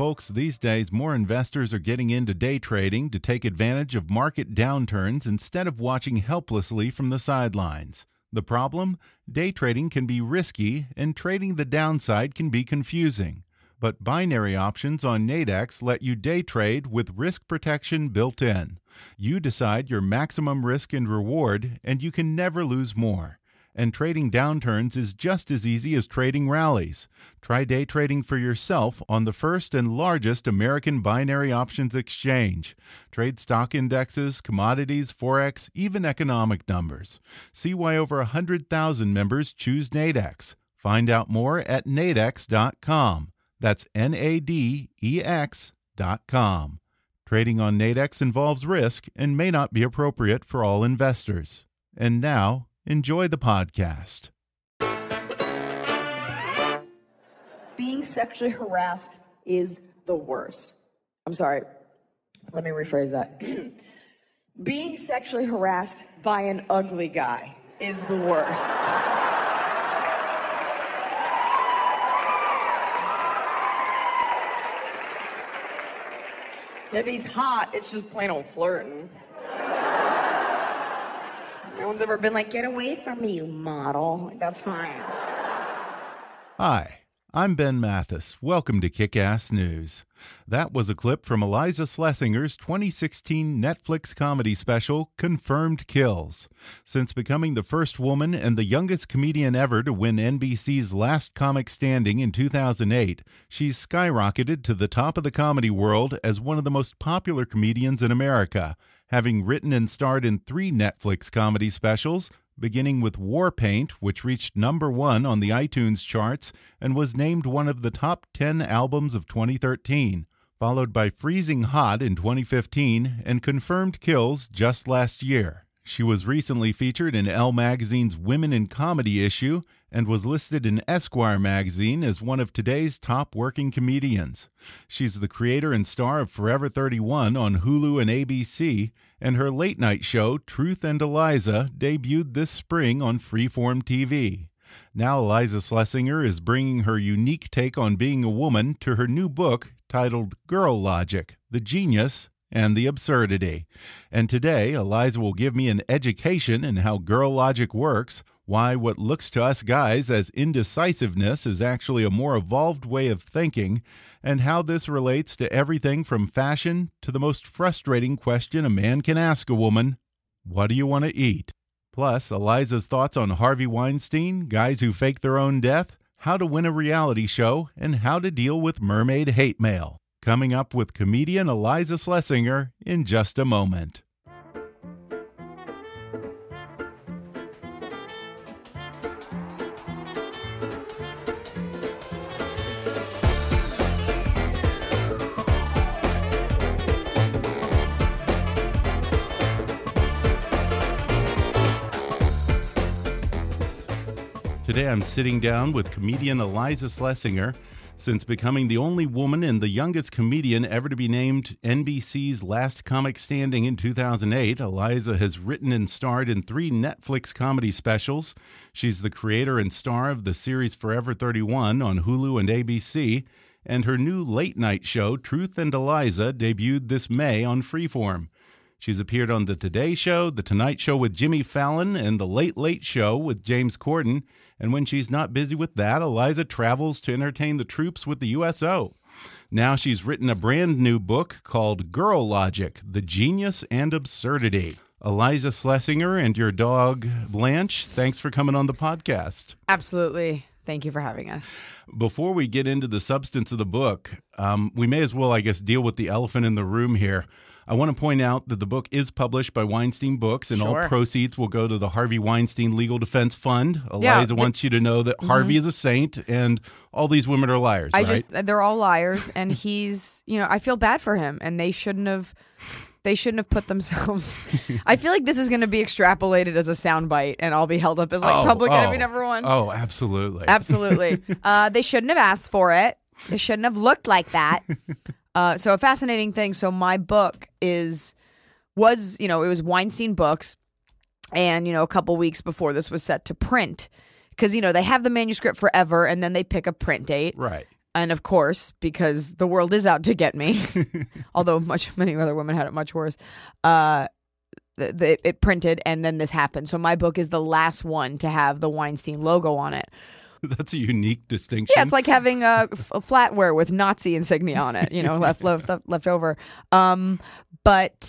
Folks, these days more investors are getting into day trading to take advantage of market downturns instead of watching helplessly from the sidelines. The problem? Day trading can be risky and trading the downside can be confusing. But binary options on Nadex let you day trade with risk protection built in. You decide your maximum risk and reward, and you can never lose more and trading downturns is just as easy as trading rallies. Try day trading for yourself on the first and largest American binary options exchange. Trade stock indexes, commodities, forex, even economic numbers. See why over 100,000 members choose Nadex. Find out more at nadex.com. That's N A D E X.com. Trading on Nadex involves risk and may not be appropriate for all investors. And now, Enjoy the podcast. Being sexually harassed is the worst. I'm sorry. Let me rephrase that. Being sexually harassed by an ugly guy is the worst. If he's hot, it's just plain old flirting. No one's ever been like, get away from me, you model. That's fine. Hi, I'm Ben Mathis. Welcome to Kick Ass News. That was a clip from Iliza Shlesinger's 2016 Netflix comedy special, Confirmed Kills. Since becoming the first woman and the youngest comedian ever to win NBC's Last Comic Standing in 2008, she's skyrocketed to the top of the comedy world as one of the most popular comedians in America having written and starred in three Netflix comedy specials, beginning with Warpaint, which reached number one on the iTunes charts and was named one of the top 10 albums of 2013, followed by Freezing Hot in 2015 and Confirmed Kills just last year. She was recently featured in Elle magazine's Women in Comedy issue and was listed in Esquire magazine as one of today's top working comedians. She's the creator and star of Forever 31 on Hulu and ABC, and her late night show, Truth and Iliza, debuted this spring on Freeform TV. Now, Iliza Shlesinger is bringing her unique take on being a woman to her new book titled Girl Logic The Genius and the absurdity. And today, Iliza will give me an education in how girl logic works, why what looks to us guys as indecisiveness is actually a more evolved way of thinking, and how this relates to everything from fashion to the most frustrating question a man can ask a woman What do you want to eat? Plus, Iliza's thoughts on Harvey Weinstein, guys who fake their own death, how to win a reality show, and how to deal with mermaid hate mail. Coming up with comedian Iliza Shlesinger in just a moment. Today I'm sitting down with comedian Iliza Shlesinger since becoming the only woman and the youngest comedian ever to be named NBC's Last Comic Standing in 2008, Iliza has written and starred in three Netflix comedy specials. She's the creator and star of the series Forever 31 on Hulu and ABC, and her new late night show, Truth and Iliza, debuted this May on Freeform. She's appeared on The Today Show, The Tonight Show with Jimmy Fallon, and The Late Late Show with James Corden. And when she's not busy with that, Iliza travels to entertain the troops with the USO. Now she's written a brand new book called Girl Logic The Genius and Absurdity. Iliza Shlesinger and your dog, Blanche, thanks for coming on the podcast. Absolutely. Thank you for having us. Before we get into the substance of the book, um, we may as well, I guess, deal with the elephant in the room here. I want to point out that the book is published by Weinstein Books, and Sure. all proceeds will go to the Harvey Weinstein Legal Defense Fund. Iliza the- wants you to know that Harvey is a saint, and all these women are liars. I right? just they're all liars and he's, you know, I feel bad for him and they shouldn't have they shouldn't have put themselves I feel like this is going to be extrapolated as a soundbite and I'll be held up as like Oh, public oh, enemy number 1. Oh, absolutely. Absolutely. uh, they shouldn't have asked for it. They shouldn't have looked like that. Uh, so a fascinating thing. So my book is was you know it was Weinstein Books, and you know a couple weeks before this was set to print because you know they have the manuscript forever and then they pick a print date. Right. And of course, because the world is out to get me, although much many other women had it much worse. Uh, th- th- it printed and then this happened. So my book is the last one to have the Weinstein logo on it. That's a unique distinction. Yeah, it's like having a, f- a flatware with Nazi insignia on it, you know, left left left over. Um, but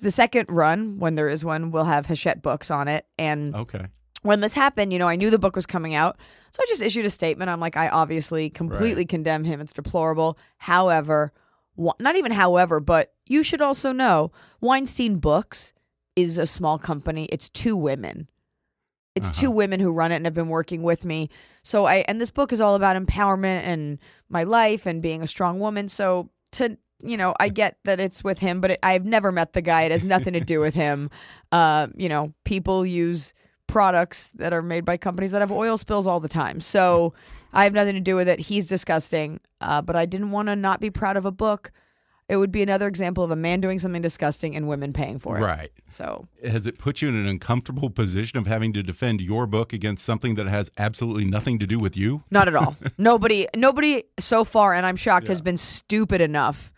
the second run, when there is one, will have Hachette books on it. And okay. when this happened, you know, I knew the book was coming out, so I just issued a statement. I'm like, I obviously completely Right. condemn him. It's deplorable. However, wa- not even however, but you should also know Weinstein Books is a small company. It's two women. It's Uh-huh. two women who run it and have been working with me. So I and this book is all about empowerment and my life and being a strong woman. So to you know, I get that it's with him, but it, I've never met the guy. It has nothing to do with him. Uh, you know, people use products that are made by companies that have oil spills all the time. So I have nothing to do with it. He's disgusting. Uh, but I didn't want to not be proud of a book. It would be another example of a man doing something disgusting and women paying for it. Right. So Has it put you in an uncomfortable position of having to defend your book against something that has absolutely nothing to do with you? Not at all. nobody, nobody so far, and I'm shocked, has been stupid enough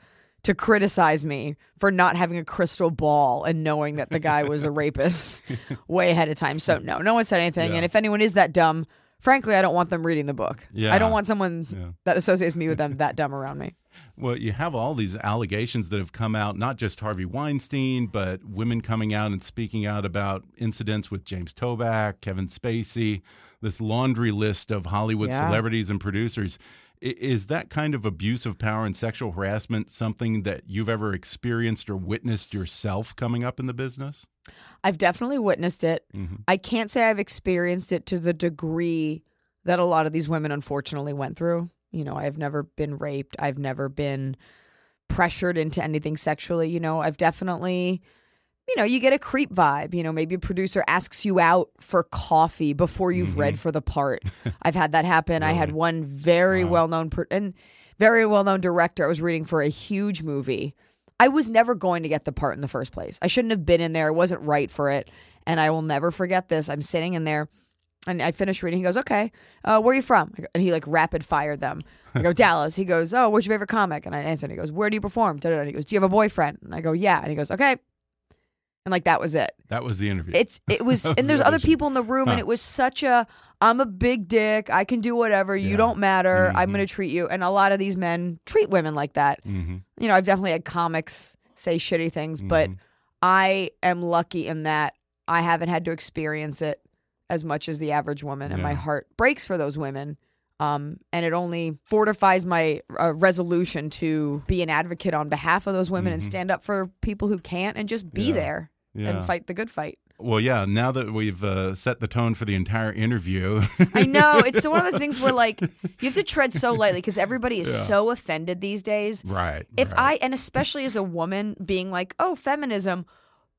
to criticize me for not having a crystal ball and knowing that the guy was a rapist way ahead of time. So no, no one said anything. Yeah. And if anyone is that dumb, frankly, I don't want them reading the book. Yeah. I don't want someone Yeah. that associates me with them that dumb around me. Well, you have all these allegations that have come out, not just Harvey Weinstein, but women coming out and speaking out about incidents with James Toback, Kevin Spacey, this laundry list of Hollywood Yeah. celebrities and producers. Is that kind of abuse of power and sexual harassment something that you've ever experienced or witnessed yourself coming up in the business? I've definitely witnessed it. Mhm. I can't say I've experienced it to the degree that a lot of these women unfortunately went through. You know, I've never been raped. I've never been pressured into anything sexually. You know, I've definitely, you know, you get a creep vibe. You know, maybe a producer asks you out for coffee before you've read mm-hmm. for the part. I've had that happen. I had one very Wow. well known pro- and very well known director. I was reading for a huge movie. I was never going to get the part in the first place. I shouldn't have been in there. It wasn't right for it. And I will never forget this. I'm sitting in there and I finish reading. He goes, Okay, uh, where are you from? And he like rapid fired them. I go, Dallas. He goes, Oh, what's your favorite comic? And I answer, and he goes, Where do you perform? Da-da-da. He goes, Do you have a boyfriend? And I go, Yeah. And he goes, Okay. And like that was it. That was the interview. It's it was, was and there's the other people in the room, and it was such a I'm a big dick. I can do whatever. You don't matter. I'm Mhm. gonna treat you. And a lot of these men treat women like that. hmm You know, I've definitely had comics say shitty things, but Mhm. I am lucky in that I haven't had to experience it as much as the average woman, and my heart breaks for those women. Um, and it only fortifies my uh, resolution to be an advocate on behalf of those women and Mhm. stand up for people who can't and just be Yeah. there Yeah. and fight the good fight. Well, yeah. Now that we've uh, set the tone for the entire interview, I know it's one of those things where like you have to tread so lightly because everybody is Yeah. so offended these days. right? if right. I and especially as a woman being like, "Oh, feminism,"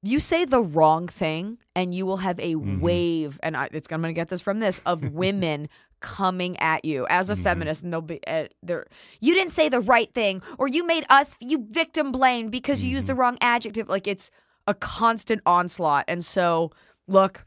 you say the wrong thing and you will have a Mm-hmm. wave and I, it's I'm going to get this from this of women coming at you as a Mm-hmm. feminist and they'll be uh, they're you didn't say the right thing or you made us you victim blamed because you used Mm-hmm. the wrong adjective like it's a constant onslaught and so look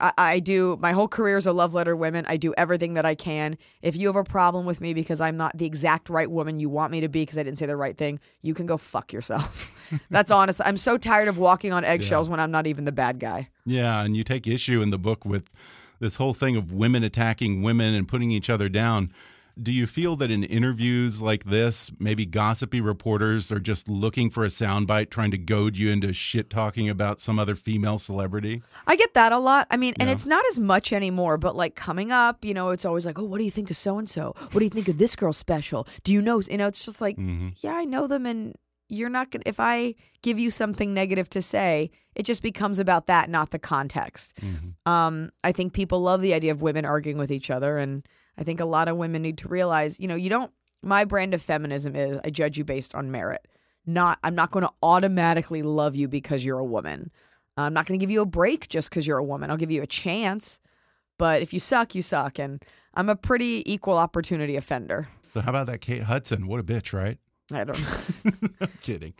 I, I do my whole career is a love letter to women. I do everything that I can. If you have a problem with me because I'm not the exact right woman you want me to be because I didn't say the right thing, you can go fuck yourself. That's honest. I'm so tired of walking on eggshells when I'm not even the bad guy. Yeah, and you take issue in the book with this whole thing of women attacking women and putting each other down. Do you feel that in interviews like this, maybe gossipy reporters are just looking for a soundbite, trying to goad you into shit talking about some other female celebrity? I get that a lot. I mean, and Yeah. it's not as much anymore, but like coming up, you know, it's always like, oh, what do you think of so and so? What do you think of this girl special? Do you know? You know, it's just like, Mm-hmm. yeah, I know them, and you're not gonna. If I give you something negative to say, it just becomes about that, not the context. Mm-hmm. Um, I think people love the idea of women arguing with each other, and I think a lot of women need to realize, you know, you don't. My brand of feminism is I judge you based on merit. Not, I'm not going to automatically love you because you're a woman. I'm not going to give you a break just because you're a woman. I'll give you a chance, but if you suck, you suck, and I'm a pretty equal opportunity offender. So how about that Kate Hudson? What a bitch, right? I don't know. I'm kidding.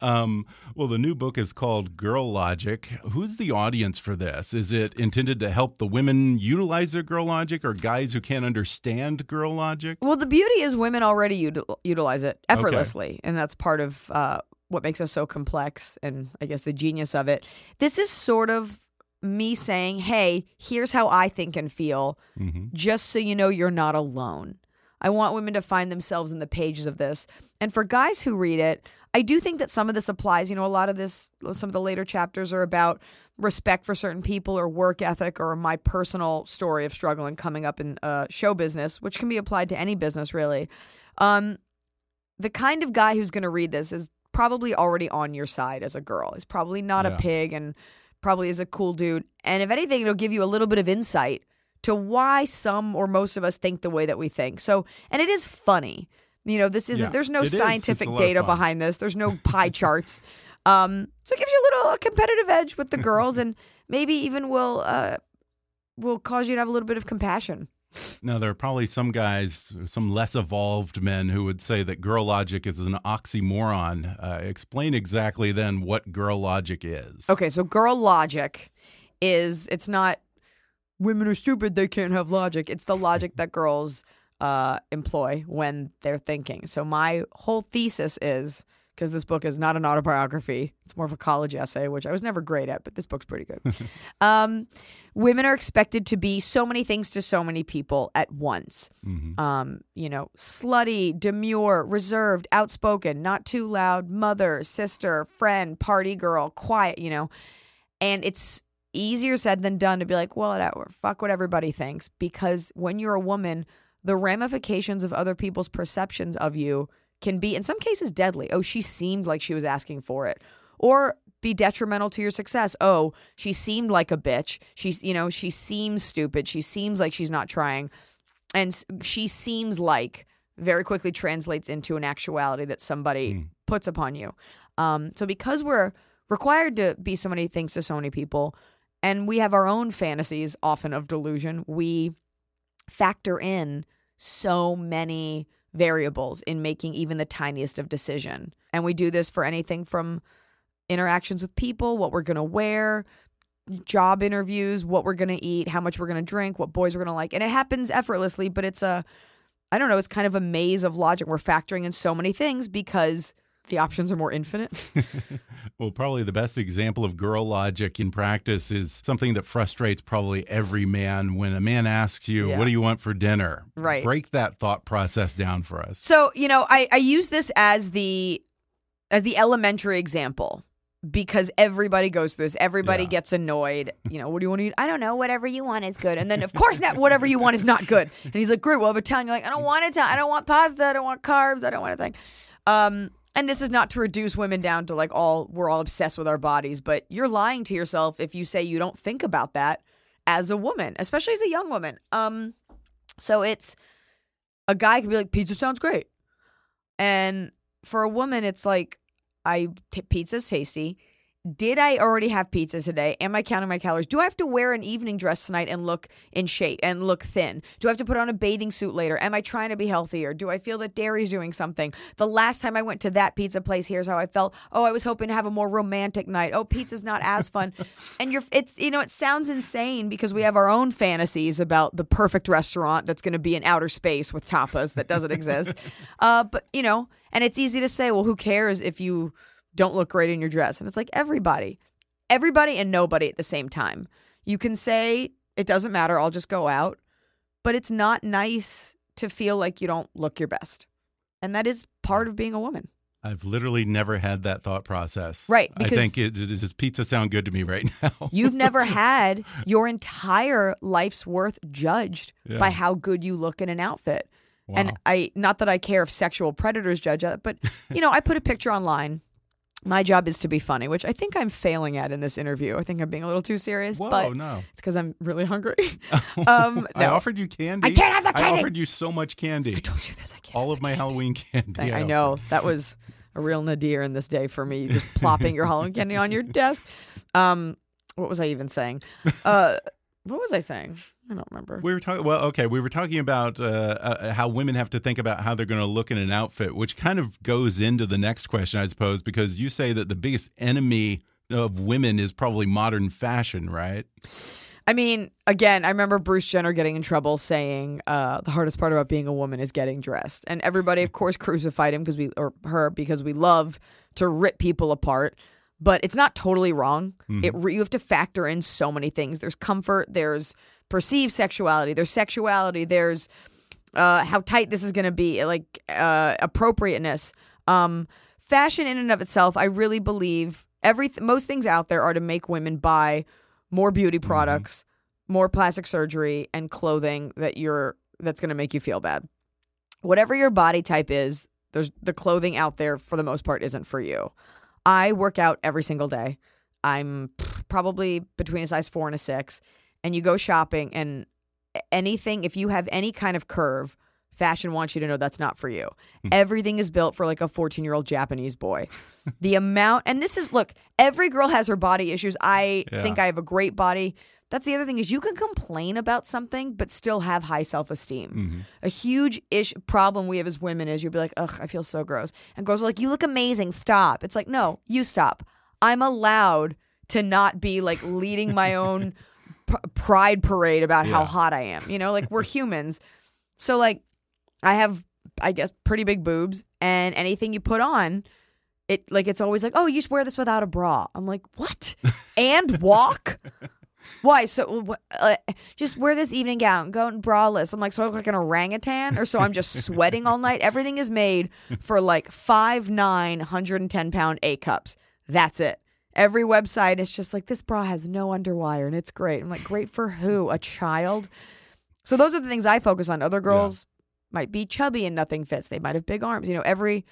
Um, well, the new book is called Girl Logic. Who's the audience for this? Is it intended to help the women utilize their girl logic or guys who can't understand girl logic? Well, the beauty is women already util- utilize it effortlessly, and that's part of uh, what makes us so complex, and I guess the genius of it. This is sort of me saying, "Hey, here's how I think and feel, just so you know you're not alone." I want women to find themselves in the pages of this, and for guys who read it, I do think that some of this applies. You know, a lot of this, some of the later chapters are about respect for certain people or work ethic or my personal story of struggle and coming up in uh, show business, which can be applied to any business really. Um, the kind of guy who's going to read this is probably already on your side as a girl. He's probably not Yeah. a pig and probably is a cool dude. And if anything, it'll give you a little bit of insight to why some or most of us think the way that we think. So, and it is funny. You know, this isn't, Yeah, there's no it is. It's scientific data behind this, there's no pie charts. Um, so it gives you a little competitive edge with the girls and maybe even will, uh, will cause you to have a little bit of compassion. Now, there are probably some guys, some less evolved men who would say that girl logic is an oxymoron. Uh, explain exactly then what girl logic is. Okay, so girl logic is it's not women are stupid, they can't have logic. It's the logic that girls uh, employ when they're thinking. So my whole thesis is because this book is not an autobiography, it's more of a college essay, which I was never great at, but this book's pretty good. um, women are expected to be so many things to so many people at once. Um, you know, slutty, demure, reserved, outspoken, not too loud, mother, sister, friend, party girl, quiet, you know. And it's easier said than done to be like, well, whatever, fuck what everybody thinks. Because when you're a woman, the ramifications of other people's perceptions of you can be, in some cases, deadly. Oh, she seemed like she was asking for it. Or be detrimental to your success. Oh, she seemed like a bitch. She's, you know, she seems stupid. She seems like she's not trying. And she seems like very quickly translates into an actuality that somebody puts upon you. Um, so because we're required to be so many things to so many people, and we have our own fantasies often of delusion, we factor in so many variables in making even the tiniest of decision. And we do this for anything from interactions with people, what we're going to wear, job interviews, what we're going to eat, how much we're going to drink, what boys we're going to like. And it happens effortlessly, but it's a I don't know, it's kind of a maze of logic. We're factoring in so many things because the options are more infinite. Well, probably the best example of girl logic in practice is something that frustrates probably every man when a man asks you, Yeah. What do you want for dinner? Right. Break that thought process down for us. So, you know, I, I use this as the as the elementary example because everybody goes through this. Everybody Yeah. gets annoyed. You know, what do you want to eat? I don't know. Whatever you want is good. And then, of course, that whatever you want is not good. And he's like, great, we'll have Italian. You're like, I don't want Italian. I don't want pasta. I don't want carbs. I don't want anything. Um, and this is not to reduce women down to like all we're all obsessed with our bodies, but you're lying to yourself if you say you don't think about that as a woman, especially as a young woman. Um, so it's a guy could be like, pizza sounds great. And for a woman, it's like, I t- pizza's tasty. Did I already have pizza today? Am I counting my calories? Do I have to wear an evening dress tonight and look in shape and look thin? Do I have to put on a bathing suit later? Am I trying to be healthier? Do I feel that dairy's doing something? The last time I went to that pizza place, here's how I felt. Oh, I was hoping to have a more romantic night. Oh, pizza's not as fun. and you're it's you know, it sounds insane because we have our own fantasies about the perfect restaurant that's going to be in outer space with tapas that doesn't exist. Uh, but you know, and it's easy to say, well, who cares if you don't look great in your dress? And it's like everybody, everybody and nobody at the same time. You can say it doesn't matter, I'll just go out, but it's not nice to feel like you don't look your best. And that is part of being a woman. I've literally never had that thought process. Right, I think it, does pizza sound good to me right now? You've never had your entire life's worth judged Yeah. by how good you look in an outfit. And I not that I care if sexual predators judge that, but you know, I put a picture online. My job is to be funny, which I think I'm failing at in this interview. I think I'm being a little too serious, Whoa, but no. it's because I'm really hungry. um, I offered you candy. I can't have the candy. I offered you so much candy. I told you this. I can't. All of my candy. Halloween candy. I, I offered. know that was a real nadir in this day for me. Just plopping your Halloween candy on your desk. Um, what was I even saying? Uh, what was I saying? I don't remember. We were talking. Well, okay, we were talking about uh, uh, how women have to think about how they're going to look in an outfit, which kind of goes into the next question, I suppose, because you say that the biggest enemy of women is probably modern fashion, right? I mean, again, I remember Bruce Jenner getting in trouble saying uh, the hardest part about being a woman is getting dressed, and everybody, of course, crucified him because we or her because we love to rip people apart. But it's not totally wrong. It re- you have to factor in so many things. There's comfort. There's perceived sexuality. There's sexuality. There's uh, how tight this is going to be, like uh, appropriateness. Um, fashion in and of itself, I really believe every most things out there are to make women buy more beauty products, more plastic surgery, and clothing that you're that's going to make you feel bad. Whatever your body type is, there's the clothing out there for the most part isn't for you. I work out every single day. I'm probably between a size four and a six, and you go shopping and anything if you have any kind of curve fashion wants you to know that's not for you. Hmm. Everything is built for like a 14 year old japanese boy. The amount and this is look every girl has her body issues. I Yeah. think i have a great body that's the other thing is you can complain about something but still have high self-esteem. Mm-hmm. A huge ish problem we have as women is you'll be like ugh i feel so gross. And girls are like you look amazing. Stop. It's like no you stop. I'm allowed to not be like leading my own p- pride parade about how hot i am you know? Like we're humans. So like I have I guess pretty big boobs and anything you put on it like it's always like, "Oh, you should wear this without a bra." I'm like, "What?" and walk? Why? So uh, just wear this evening gown, go in braless. I'm like, so I look like an orangutan, or so I'm just sweating all night. Everything is made for like five nine, 110 pound A cups. That's it. Every website is just like this bra has no underwire and it's great. I'm like, great for who? A child? So those are the things I focus on. Other girls might be chubby and nothing fits. They might have big arms. You know, every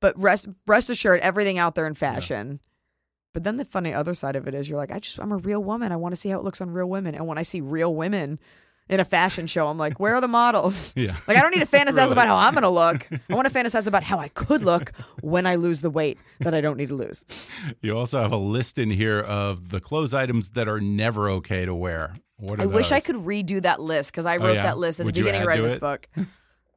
but rest rest assured, everything out there in fashion. But then the funny other side of it is you're like, I just I'm a real woman. I want to see how it looks on real women. And when I see real women in a fashion show, I'm like, where are the models? Yeah. Like I don't need to fantasize Really. about how I'm gonna look. I want to fantasize about how I could look when I lose the weight that I don't need to lose. You also have a list in here of the clothes items that are never okay to wear. What are I wish I could redo that list because I Oh, wrote yeah? that list at Would the beginning of writing this book.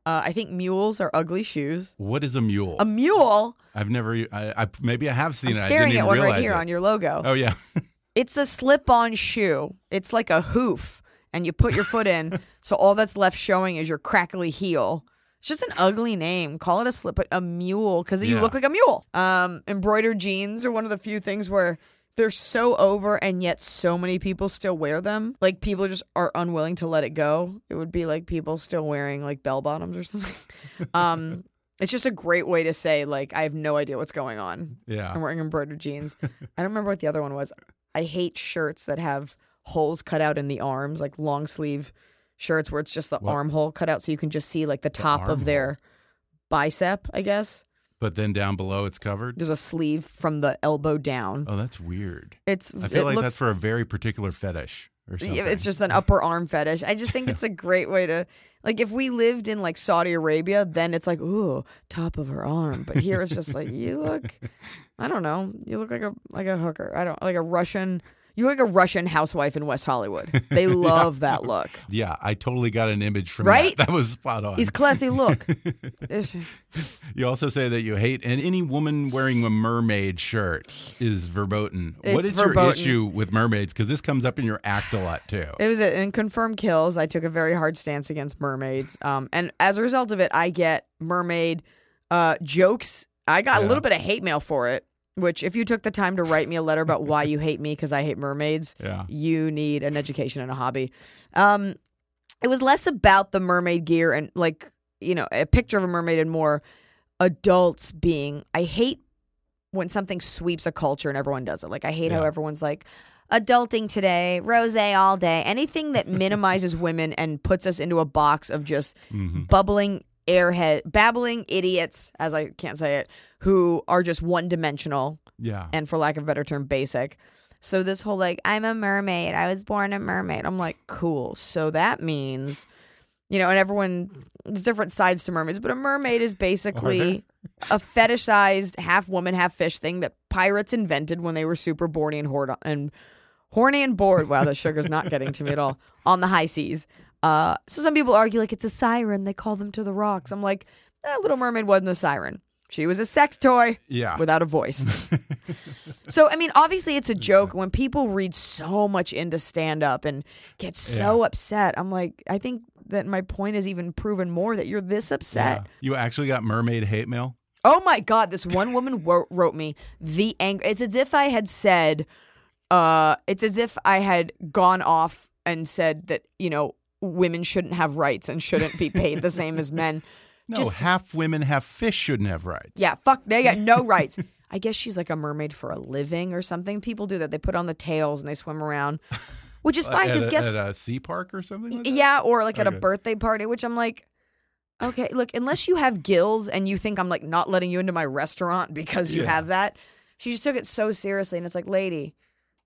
Uh, I think mules are ugly shoes. What is a mule? A mule. I've never. I, I maybe I have seen I'm it. I staring didn't at one right here it. on your logo. Oh yeah. It's a slip-on shoe. It's like a hoof, and you put your foot in, so all that's left showing is your crackly heel. It's just an ugly name. Call it a slip, a mule, because you Yeah. look like a mule. Um, embroidered jeans are one of the few things where they're so over, and yet so many people still wear them. Like people just are unwilling to let it go. It would be like people still wearing like bell bottoms or something. um, it's just a great way to say like I have no idea what's going on. Yeah. I'm wearing embroidered jeans. I don't remember what the other one was. I hate shirts that have holes cut out in the arms, like long sleeve shirts where it's just the What? armhole cut out so you can just see like the top of their bicep, I guess. But then down below it's covered. There's a sleeve from the elbow down. Oh, that's weird. It's I feel it like looks, that's for a very particular fetish. or something. It's just an upper arm fetish. I just think it's a great way to like if we lived in like Saudi Arabia, then it's like, ooh, top of her arm. But here it's just like you look I don't know. You look like a like a hooker. I don't like a Russian you look like a Russian housewife in West Hollywood. They love that look. yeah, I totally got an image from Right? that. That was spot on. He's classy look. You also say that you hate, and any woman wearing a mermaid shirt is verboten. what It's is your issue with mermaids? Because this comes up in your act a lot too. It was in confirmed kills. I took a very hard stance against mermaids, um, and as a result of it, I get mermaid uh, jokes. I got a little bit of hate mail for it. Which, if you took the time to write me a letter about why you hate me because I hate mermaids, Yeah. you need an education and a hobby. Um, it was less about the mermaid gear and like you know a picture of a mermaid and more adults being. I hate when something sweeps a culture and everyone does it. Like I hate how everyone's like adulting today, rose all day. Anything that minimizes women and puts us into a box of just hmm bubbling airhead, babbling idiots, as I can't say it, who are just one dimensional Yeah. and for lack of a better term, basic. So this whole like, I'm a mermaid. I was born a mermaid. I'm like, cool. So that means, you know, and everyone there's different sides to mermaids, but a mermaid is basically a fetishized half woman, half fish thing that pirates invented when they were super horny and and horny and bored. Wow, the sugar's not getting to me at all on the high seas. Uh, so some people argue like it's a siren. They call them to the rocks. I'm like, eh, Little Mermaid wasn't a siren. She was a sex toy Yeah. without a voice. so, I mean, obviously it's a joke. When people read so much into stand up and get so upset, I'm like, I think that my point is even proven more that you're this upset. Yeah. You actually got mermaid hate mail? Oh my God, this one woman wo- wrote me the anger. It's as if I had said, uh, it's as if I had gone off and said that, you know, women shouldn't have rights and shouldn't be paid the same as men. No, Just- half women, half fish shouldn't have rights. Yeah, fuck, they got no rights. I guess she's like a mermaid for a living or something. People do that. They put on the tails and they swim around, which is uh, fine at, because guess at a sea park or something like that? yeah, or like at a birthday party, which I'm like, okay, look, unless you have gills and you think I'm like not letting you into my restaurant because you Yeah. have that, she just took it so seriously, and it's like, lady,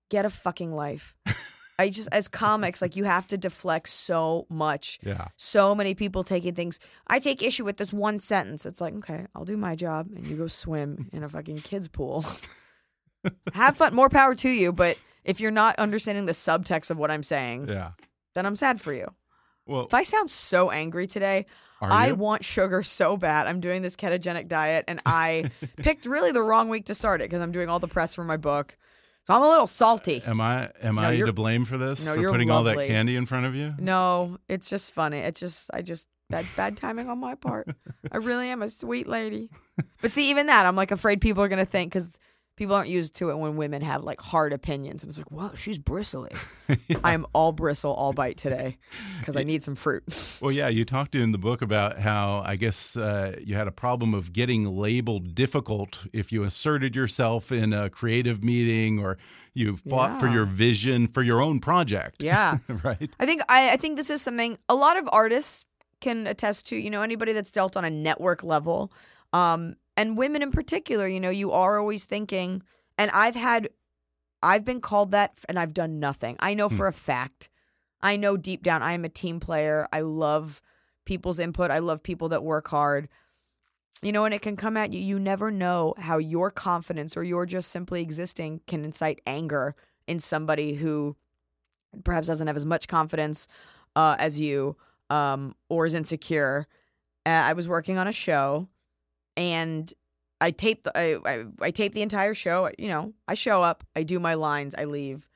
get a fucking life. I just as comics, like you have to deflect so much. Yeah. So many people taking things. I take issue with this one sentence. It's like, okay, I'll do my job, and you go swim in a fucking kids pool. have fun. More power to you. But if you're not understanding the subtext of what I'm saying, Yeah. then I'm sad for you. Well, If I sound so angry today, I want sugar so bad. I'm doing this ketogenic diet, and I picked really the wrong week to start it because I'm doing all the press for my book. So I'm a little salty. Am I am No, I to blame for this? No, for you're putting all that candy in front of you? No, it's just funny. It's just I just that's bad timing on my part. I really am a sweet lady. But see, even that, I'm like afraid people are gonna think because people aren't used to it when women have like hard opinions, and it's like, wow, she's bristly. I am all bristle, all bite today because I need some fruit. Well, yeah, you talked in the book about how I guess uh, you had a problem of getting labeled difficult if you asserted yourself in a creative meeting or you fought for your vision for your own project. Yeah. right. I think I, I think this is something a lot of artists can attest to. You know, anybody that's dealt on a network level, um, and women in particular. You know, you are always thinking, and I've had, I've been called that, and I've done nothing. I know for a fact. I know deep down I am a team player. I love people's input. I love people that work hard. You know, and it can come at you. You never know how your confidence or your just simply existing can incite anger in somebody who perhaps doesn't have as much confidence uh, as you um, or is insecure. Uh, I was working on a show and I tape the, I, I, I taped the entire show. You know, I show up, I do my lines, I leave.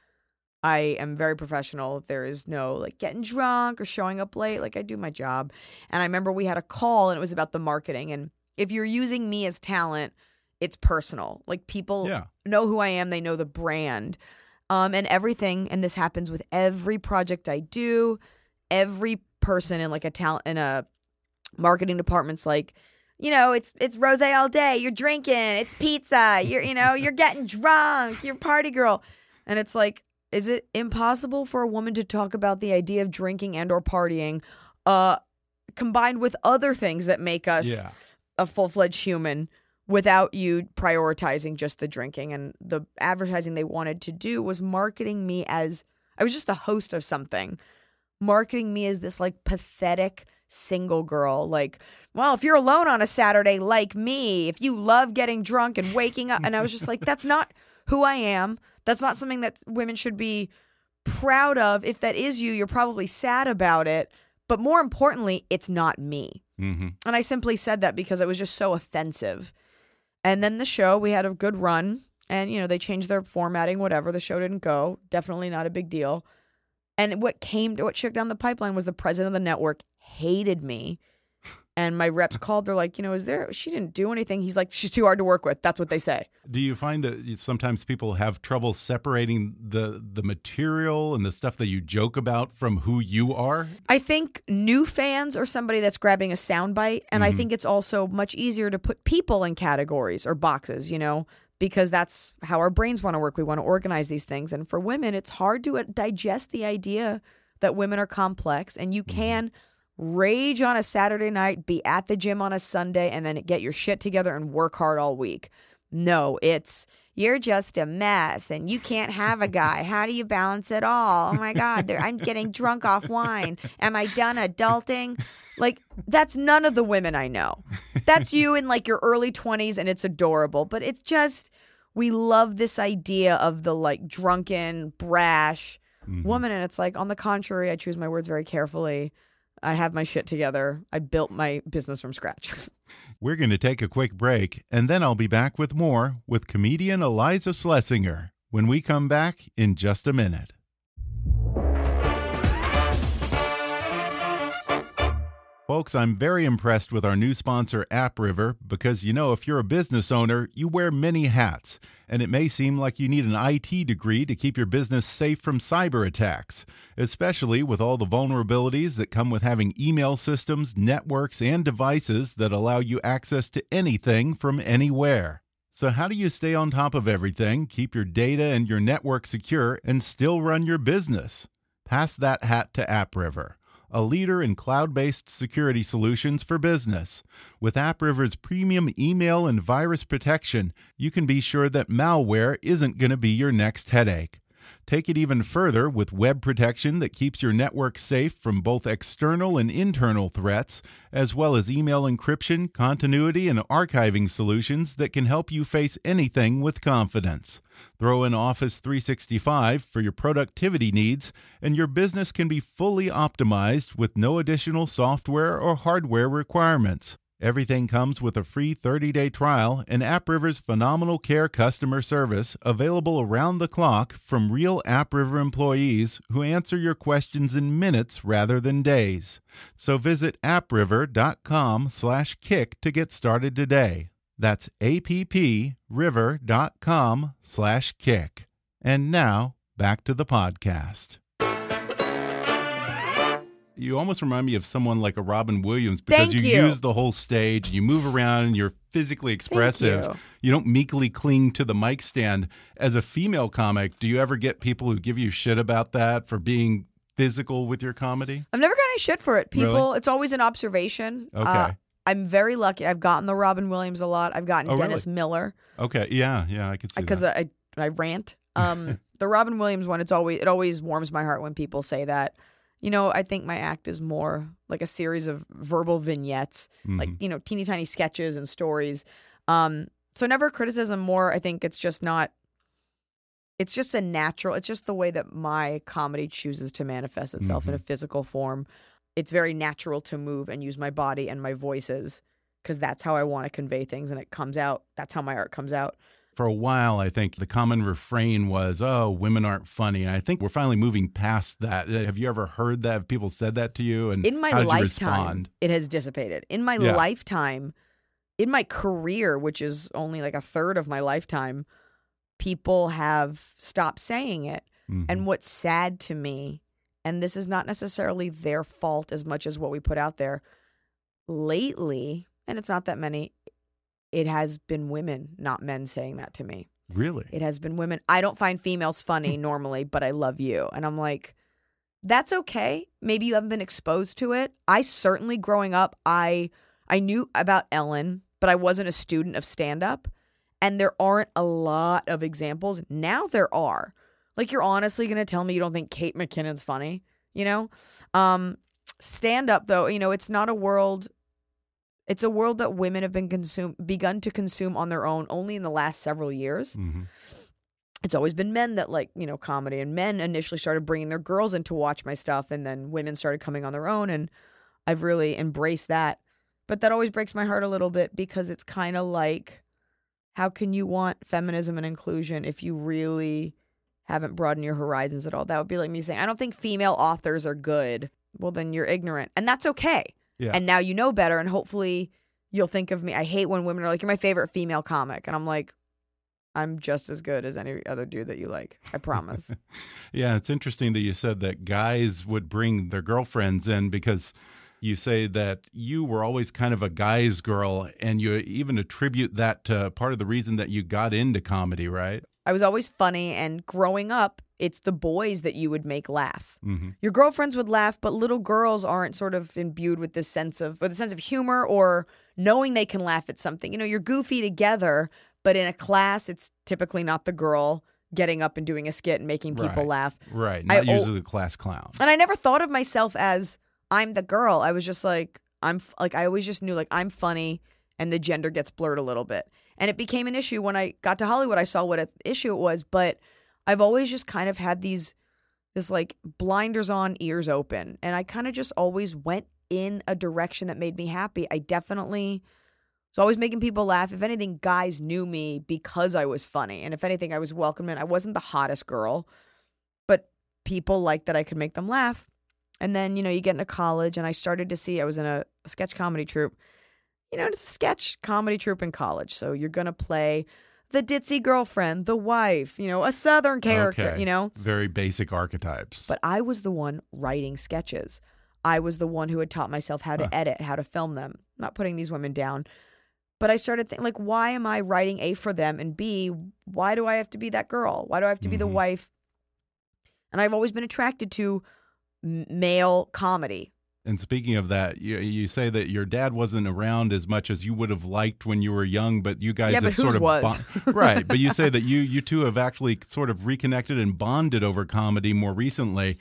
I am very professional. There is no like getting drunk or showing up late. Like I do my job. And I remember we had a call and it was about the marketing. And if you're using me as talent, it's personal. Like people Yeah. know who I am, they know the brand. Um, and everything, and this happens with every project I do, every person in like a talent in a marketing department's like, you know, it's it's rose all day. You're drinking. It's pizza. You're you know you're getting drunk. You're party girl, and it's like, is it impossible for a woman to talk about the idea of drinking and or partying, uh, combined with other things that make us Yeah. a full fledged human without you prioritizing just the drinking. And the advertising they wanted to do was marketing me as I was just the host of something, marketing me as this like pathetic single girl. Like, well, if you're alone on a Saturday, like me, if you love getting drunk and waking up. And I was just like, that's not who I am. That's not something that women should be proud of. If that is you, you're probably sad about it. But more importantly, it's not me. Mm-hmm. And I simply said that because it was just so offensive. And then the show, we had a good run. And, you know, they changed their formatting, whatever. The show didn't go. Definitely not a big deal. And what came to what shook down the pipeline was the president of the network hated me. And my reps called. They're like, you know, is there? She didn't do anything. He's like, she's too hard to work with. That's what they say. Do you find that sometimes people have trouble separating the the material and the stuff that you joke about from who you are? I think new fans are somebody that's grabbing a soundbite, and I think it's also much easier to put people in categories or boxes, you know, because that's how our brains want to work. We want to organize these things, and for women, it's hard to uh, digest the idea that women are complex, and you can rage on a Saturday night, be at the gym on a Sunday, and then get your shit together and work hard all week. No, it's you're just a mess and you can't have a guy. How do you balance it all? Oh my God, I'm getting drunk off wine. Am I done adulting? Like, that's none of the women I know. That's you in like your early 20s and it's adorable, but it's just, we love this idea of the like drunken, brash mm-hmm. woman. And it's like, on the contrary, I choose my words very carefully. I have my shit together. I built my business from scratch. We're going to take a quick break, and then I'll be back with more with comedian Iliza Shlesinger when we come back in just a minute. Folks, I'm very impressed with our new sponsor, AppRiver, because you know, if you're a business owner, you wear many hats, and it may seem like you need an IT degree to keep your business safe from cyber attacks, especially with all the vulnerabilities that come with having email systems, networks, and devices that allow you access to anything from anywhere. So, how do you stay on top of everything, keep your data and your network secure, and still run your business? Pass that hat to AppRiver a leader in cloud based security solutions for business. With AppRiver's premium email and virus protection, you can be sure that malware isn't going to be your next headache. Take it even further with web protection that keeps your network safe from both external and internal threats, as well as email encryption, continuity, and archiving solutions that can help you face anything with confidence. Throw in Office 365 for your productivity needs, and your business can be fully optimized with no additional software or hardware requirements. Everything comes with a free 30 day trial and AppRiver's phenomenal care customer service available around the clock from real AppRiver employees who answer your questions in minutes rather than days. So visit appriver.com slash kick to get started today. That's appriver.com slash kick. And now, back to the podcast. You almost remind me of someone like a Robin Williams because you, you. use the whole stage and you move around and you're physically expressive. you. you don't meekly cling to the mic stand. As a female comic, do you ever get people who give you shit about that for being physical with your comedy? I've never gotten any shit for it. People, Really? it's always an observation. Okay. Uh, I'm very lucky. I've gotten the Robin Williams a lot. I've gotten Oh, really? Dennis Miller Okay, yeah, yeah, I could see because. I, I rant. Um, the Robin Williams one, it's always it always warms my heart when people say that. You know, I think my act is more like a series of verbal vignettes, like Mhm. you know, teeny tiny sketches and stories. Um, so never criticism. More, I think it's just not. It's just a natural. It's just the way that my comedy chooses to manifest itself in a physical form. It's very natural to move and use my body and my voices because that's how I want to convey things, and it comes out. That's how my art comes out. For a while, I think the common refrain was, "Oh, women aren't funny." And I think we're finally moving past that. Uh, Have you ever heard that? Have people said that to you? And in my how did you lifetime it has dissipated in my Yeah. lifetime in my career which is only like a third of my lifetime people have stopped saying it Mhm. and what's sad to me and this is not necessarily their fault as much as what we put out there lately and it's not that many it has been women not men saying that to me really, it has been women. I don't find females funny normally, but I love you. And I'm like, that's okay. Maybe you haven't been exposed to it. I certainly growing up, I I knew about Ellen, but I wasn't a student of stand up. And there aren't a lot of examples. Now there are. Like you're honestly going to tell me you don't think Kate McKinnon's funny, you know? Um stand up though, you know, it's not a world it's a world that women have been consume begun to consume on their own only in the last several years. hmm It's always been men that like, you know, comedy and men initially started bringing their girls in to watch my stuff and then women started coming on their own and I've really embraced that. But that always breaks my heart a little bit because it's kind of like how can you want feminism and inclusion if you really haven't broadened your horizons at all? That would be like me saying, I don't think female authors are good. Well, then you're ignorant. And that's okay. Yeah. And now you know better. And hopefully you'll think of me. I hate when women are like, you're my favorite female comic. And I'm like, I'm just as good as any other dude that you like. I promise. Yeah, it's interesting that you said that guys would bring their girlfriends in because you say that you were always kind of a guy's girl, and you even attribute that to part of the reason that you got into comedy, right? I was always funny. And growing up, it's the boys that you would make laugh. hmm Your girlfriends would laugh, but little girls aren't sort of imbued with this sense of with a sense of humor or knowing they can laugh at something. You know, you're goofy together, but in a class, it's typically not the girl getting up and doing a skit and making people Right. laugh. Right, not al- usually the class clown. And I never thought of myself as I'm the girl. I was just like I'm f- like I always just knew like I'm funny and the gender gets blurred a little bit. And it became an issue when I got to Hollywood. I saw what an issue it was, but I've always just kind of had these this like blinders on, ears open, and I kind of just always went in a direction that made me happy. I definitely was always making people laugh. If anything, guys knew me because I was funny, and if anything, I was welcomed. And I wasn't the hottest girl, but people liked that I could make them laugh. And then, you know, you get into college, and I started to see I was in a, a sketch comedy troupe. You know, it's a sketch comedy troupe in college. So you're going to play the ditzy girlfriend, the wife, you know, a southern character, Okay. you know. Very basic archetypes. But I was the one writing sketches. I was the one who had taught myself how to Huh. edit, how to film them. I'm not putting these women down. But I started thinking, like, why am I writing A for them? And B, why do I have to be that girl? Why do I have to be the Mhm. wife? And I've always been attracted to male comedy. And speaking of that, you, you say that your dad wasn't around as much as you would have liked when you were young, but you guys Yeah, have sort of was? right. But you say that you you two have actually sort of reconnected and bonded over comedy more recently.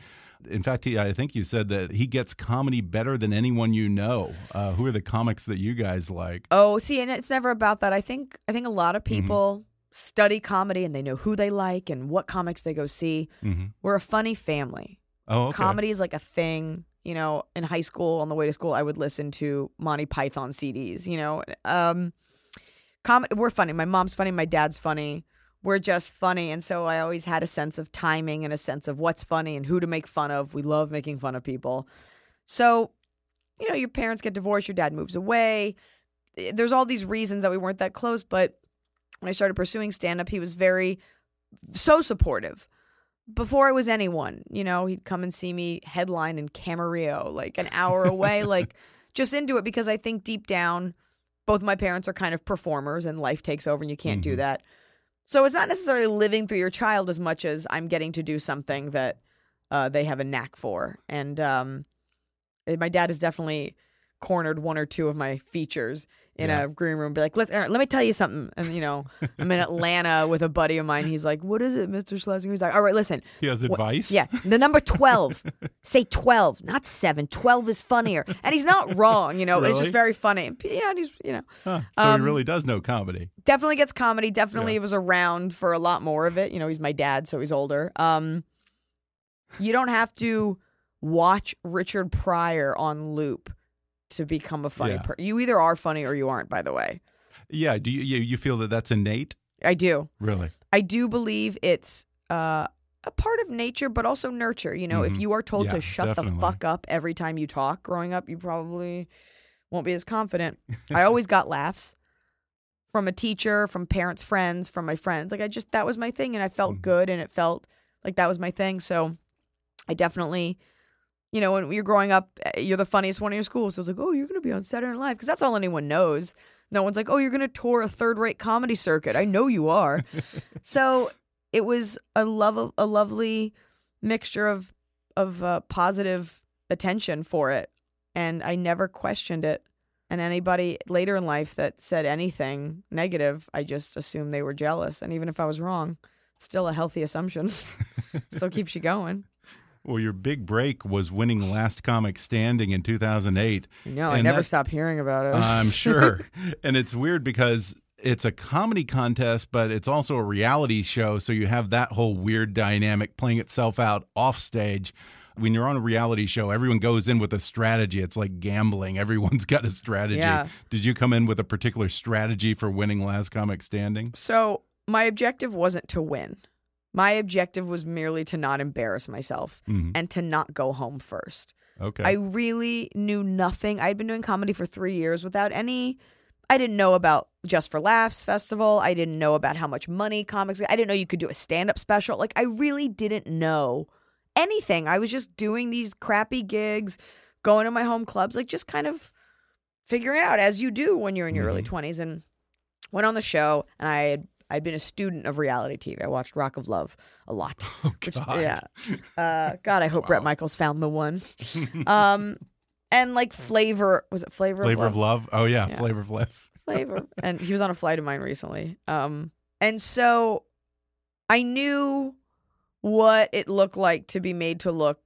In fact, he, I think you said that he gets comedy better than anyone you know. Uh, who are the comics that you guys like? Oh, see, and it's never about that. I think I think a lot of Mm-hmm. people study comedy and they know who they like and what comics they go see. hmm We're a funny family. Oh, okay. Comedy is like a thing. You know, in high school, on the way to school, I would listen to Monty Python CDs. You know, um, com- we're funny. My mom's funny. My dad's funny. We're just funny, and so I always had a sense of timing and a sense of what's funny and who to make fun of. We love making fun of people. So, you know, your parents get divorced, your dad moves away. There's all these reasons that we weren't that close, but when I started pursuing stand up, he was very so supportive before I was anyone, you know, he'd come and see me headline in Camarillo, like an hour away, like just into it because I think deep down, both my parents are kind of performers and life takes over and you can't do Mhm. that. So it's not necessarily living through your child as much as I'm getting to do something that uh, they have a knack for. And um, eh, my dad has definitely cornered one or two of my features in Yeah. a green room. Be like, "Let's let me tell you something. And you know, I'm in Atlanta with a buddy of mine. He's like, "What is it, Mr. Shlesinger?" He's like, "All right, listen, He has Wha- advice. yeah, the number 12. Say 12, not 7. 12 is funnier. And he's not wrong, you know, it's just very funny. And, Yeah, and he's, you know, Huh. So Um, he really does know comedy. definitely gets comedy. Definitely Yeah. was around for a lot more of it. You know, he's my dad, so he's older. Um, you don't have to watch Richard Pryor on loop to become a funny Yeah. person. You either are funny or you aren't, by the way. Yeah. Do you you, you feel that that's innate? I do. Really? I do believe it's uh, a part of nature, but also nurture. You know, if Mhm. you are told Yeah, to shut definitely. the fuck up every time you talk growing up, you probably won't be as confident. I always got laughs from a teacher, from parents, friends, from my friends. Like I just that was my thing, and I felt Mhm. good, and it felt like that was my thing. So I definitely. You know, when you're growing up, eh, you're the funniest one in your school. So it's like, oh, you're going to be on Saturday Night Live because that's all anyone knows. No one's like, oh, you're going to tour a third rate comedy circuit. I know you are. so it was a love, a lovely mixture of of uh, positive attention for it, and I never questioned it. And anybody later in life that said anything negative, I just assumed they were jealous. And even if I was wrong, still a healthy assumption. still keeps you going. Well, your big break was winning Last Comic Standing in 2008. No, I never stopped hearing about it. I'm sure. and it's weird because it's a comedy contest, but it's also a reality show. So you have that whole weird dynamic playing itself out off stage. When you're on a reality show, everyone goes in with a strategy. It's like gambling. Everyone's got a strategy. Yeah. Did you come in with a particular strategy for winning Last Comic Standing? So my objective wasn't to win. My objective was merely to not embarrass myself Mhm. and to not go home first. Okay. I really knew nothing. I'd been doing comedy for three years without any. I didn't know about Just for Laughs festival. I didn't know about how much money comics. I didn't know you could do a stand up special. Like I really didn't know anything. I was just doing these crappy gigs, going to my home clubs, like just kind of figuring out as you do when you're in your early twenties. And went on the show, and I had I'd been a student of reality TV. I watched Rock of Love a lot. which- God. yeah. Uh, God, I hope Bret Michaels found the one. Um, and like flavor was it flavor Flavor of of Love? Oh, yeah. Yeah. Flavor of Love. flavor and he was on a flight of mine recently um and so i knew what it looked like to be made to look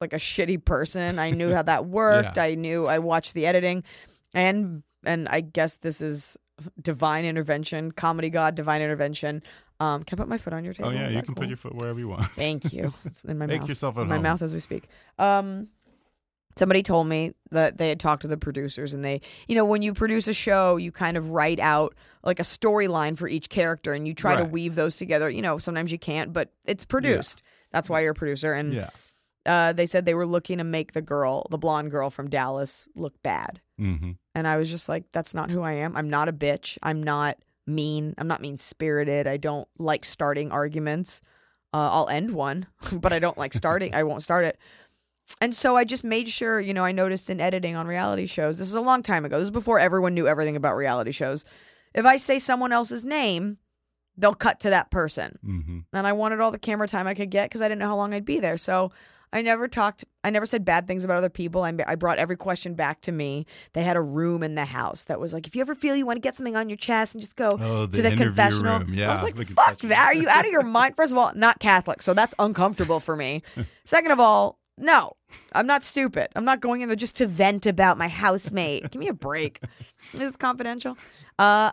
like a shitty person i knew how that worked Yeah. i knew i watched the editing and and i guess this is divine intervention comedy god divine intervention um can i put my foot on your table Oh, yeah. You can cool? put your foot wherever you want. Thank you. It's in my Make mouth. yourself at in my mouth as we speak. Um, somebody told me that they had talked to the producers, and they, you know, when you produce a show, you kind of write out like a storyline for each character, and you try to weave those together. You know, sometimes you can't, but it's produced. That's why you're a producer. And Yeah. Uh, they said they were looking to make the girl, the blonde girl from Dallas, look bad. hmm And I was just like, that's not who I am. I'm not a bitch. I'm not mean. I'm not mean spirited. I don't like starting arguments. Uh, I'll end one, but I don't like starting. I won't start it. And so I just made sure, you know, I noticed in editing on reality shows, this is a long time ago. This is before everyone knew everything about reality shows. If I say someone else's name, they'll cut to that person. hmm And I wanted all the camera time I could get because I didn't know how long I'd be there. So I never talked, I never said bad things about other people. I, I brought every question back to me. They had a room in the house that was like, if you ever feel you want to get something on your chest and just go Oh, the to the confessional. room. I was like, fuck that. Are you out of your mind? First of all, not Catholic. So that's uncomfortable for me. Second of all, no, I'm not stupid. I'm not going in there just to vent about my housemate. Give me a break. It's confidential. Uh,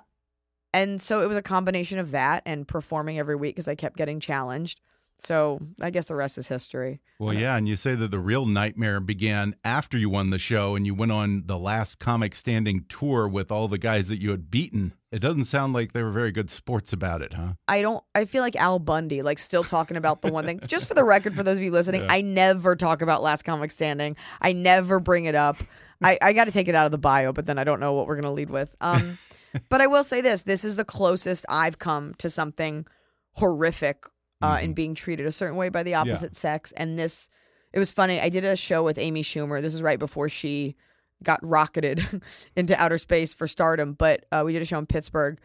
and so it was a combination of that and performing every week because I kept getting challenged. So I guess the rest is history. Well, yeah, and you say that the real nightmare began after you won the show and you went on the last comic standing tour with all the guys that you had beaten. It doesn't sound like they were very good sports about it, huh? I don't. I feel like Al Bundy, like still talking about the one thing. Just for the record, for those of you listening, I never talk about Last Comic Standing. I never bring it up. I, I got to take it out of the bio, but then I don't know what we're gonna lead with. Um, but I will say this: this is the closest I've come to something horrific uh, in being treated a certain way by the opposite sex. And this, it was funny. I did a show with Amy Schumer. This is right before she got rocketed into outer space for stardom. But uh, we did a show in Pittsburgh.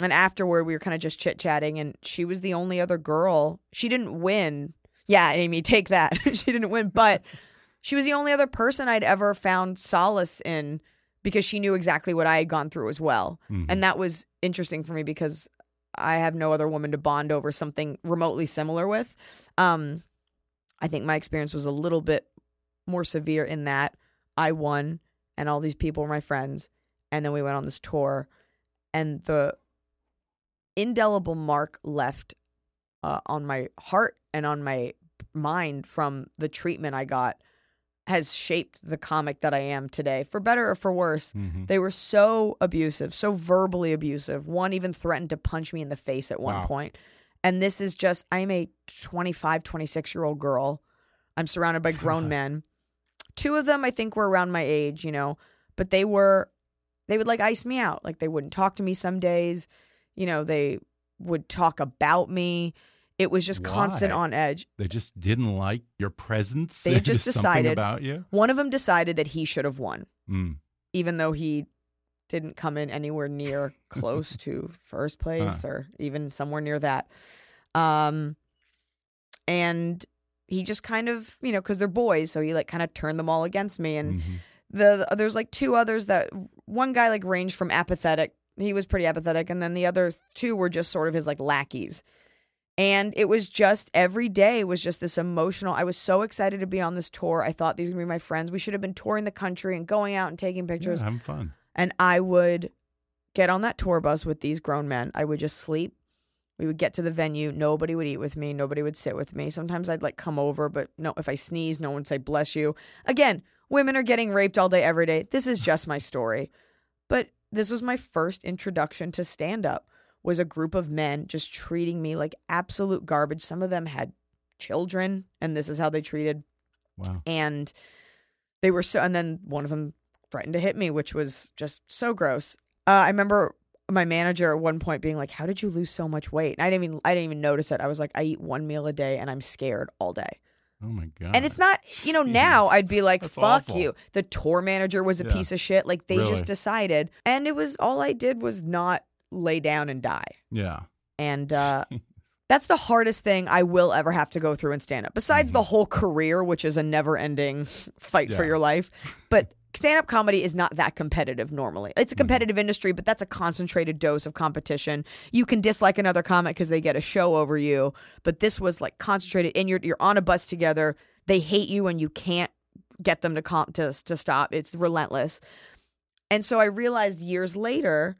And afterward, we were kind of just chit chatting, and she was the only other girl. She didn't win. Yeah, Amy, take that. she didn't win, but she was the only other person I'd ever found solace in because she knew exactly what I had gone through as well. And that was interesting for me because I have no other woman to bond over something remotely similar with. Um, I think my experience was a little bit more severe in that I won and all these people were my friends. And then we went on this tour, and the indelible mark left uh, on my heart and on my mind from the treatment I got has shaped the comic that I am today, for better or for worse. Mm-hmm. They were so abusive, so verbally abusive. One even threatened to punch me in the face at one Wow. point. And this is just, I'm a 25, 26 year old girl. I'm surrounded by grown men. Two of them, I think, were around my age, you know, but they were, they would like ice me out. Like they wouldn't talk to me some days. You know, they would talk about me. It was just constant on edge. They just didn't like your presence. They just decided- about you. One of them decided that he should have won. Mm. even though he didn't come in anywhere near close to first place or even somewhere near that. Um, and he just kind of, you know, because they're boys, so he like kind of turned them all against me. And Mhm. the there's like two others that one guy like ranged from apathetic, he was pretty apathetic, and then the other two were just sort of his like lackeys. And it was just every day was just this emotional. I was so excited to be on this tour. I thought these were gonna be my friends. We should have been touring the country and going out and taking pictures. Yeah, having fun. And I would get on that tour bus with these grown men. I would just sleep. We would get to the venue. Nobody would eat with me. Nobody would sit with me. Sometimes I'd like come over, but no, if I sneeze, no one would say bless you. Again, women are getting raped all day, every day. This is just my story. But this was my first introduction to stand up was a group of men just treating me like absolute garbage. Some of them had children, and this is how they treated. Wow. And they were so, and then one of them threatened to hit me, which was just so gross. Uh, I remember my manager at one point being like, "How did you lose so much weight?" And I didn't even, I didn't even notice it. I was like, "I eat one meal a day, and I'm scared all day." Oh my god. And it's not, you know, now I'd be like, That's fuck awful. you. The tour manager was a Yeah. piece of shit. Like they Really? just decided. And it was all I did was not lay down and die. Yeah. And uh, that's the hardest thing I will ever have to go through in stand up, besides the whole career, which is a never ending fight for Mm-hmm. Your life. But stand up comedy is not that competitive normally. It's a Mm-hmm. competitive industry, but that's a concentrated dose of competition. You can dislike another comic because they get a show over you, but this was like concentrated and you're, you're on a bus together. They hate you and you can't get them to, comp- to, to stop. It's relentless. And so I realized years later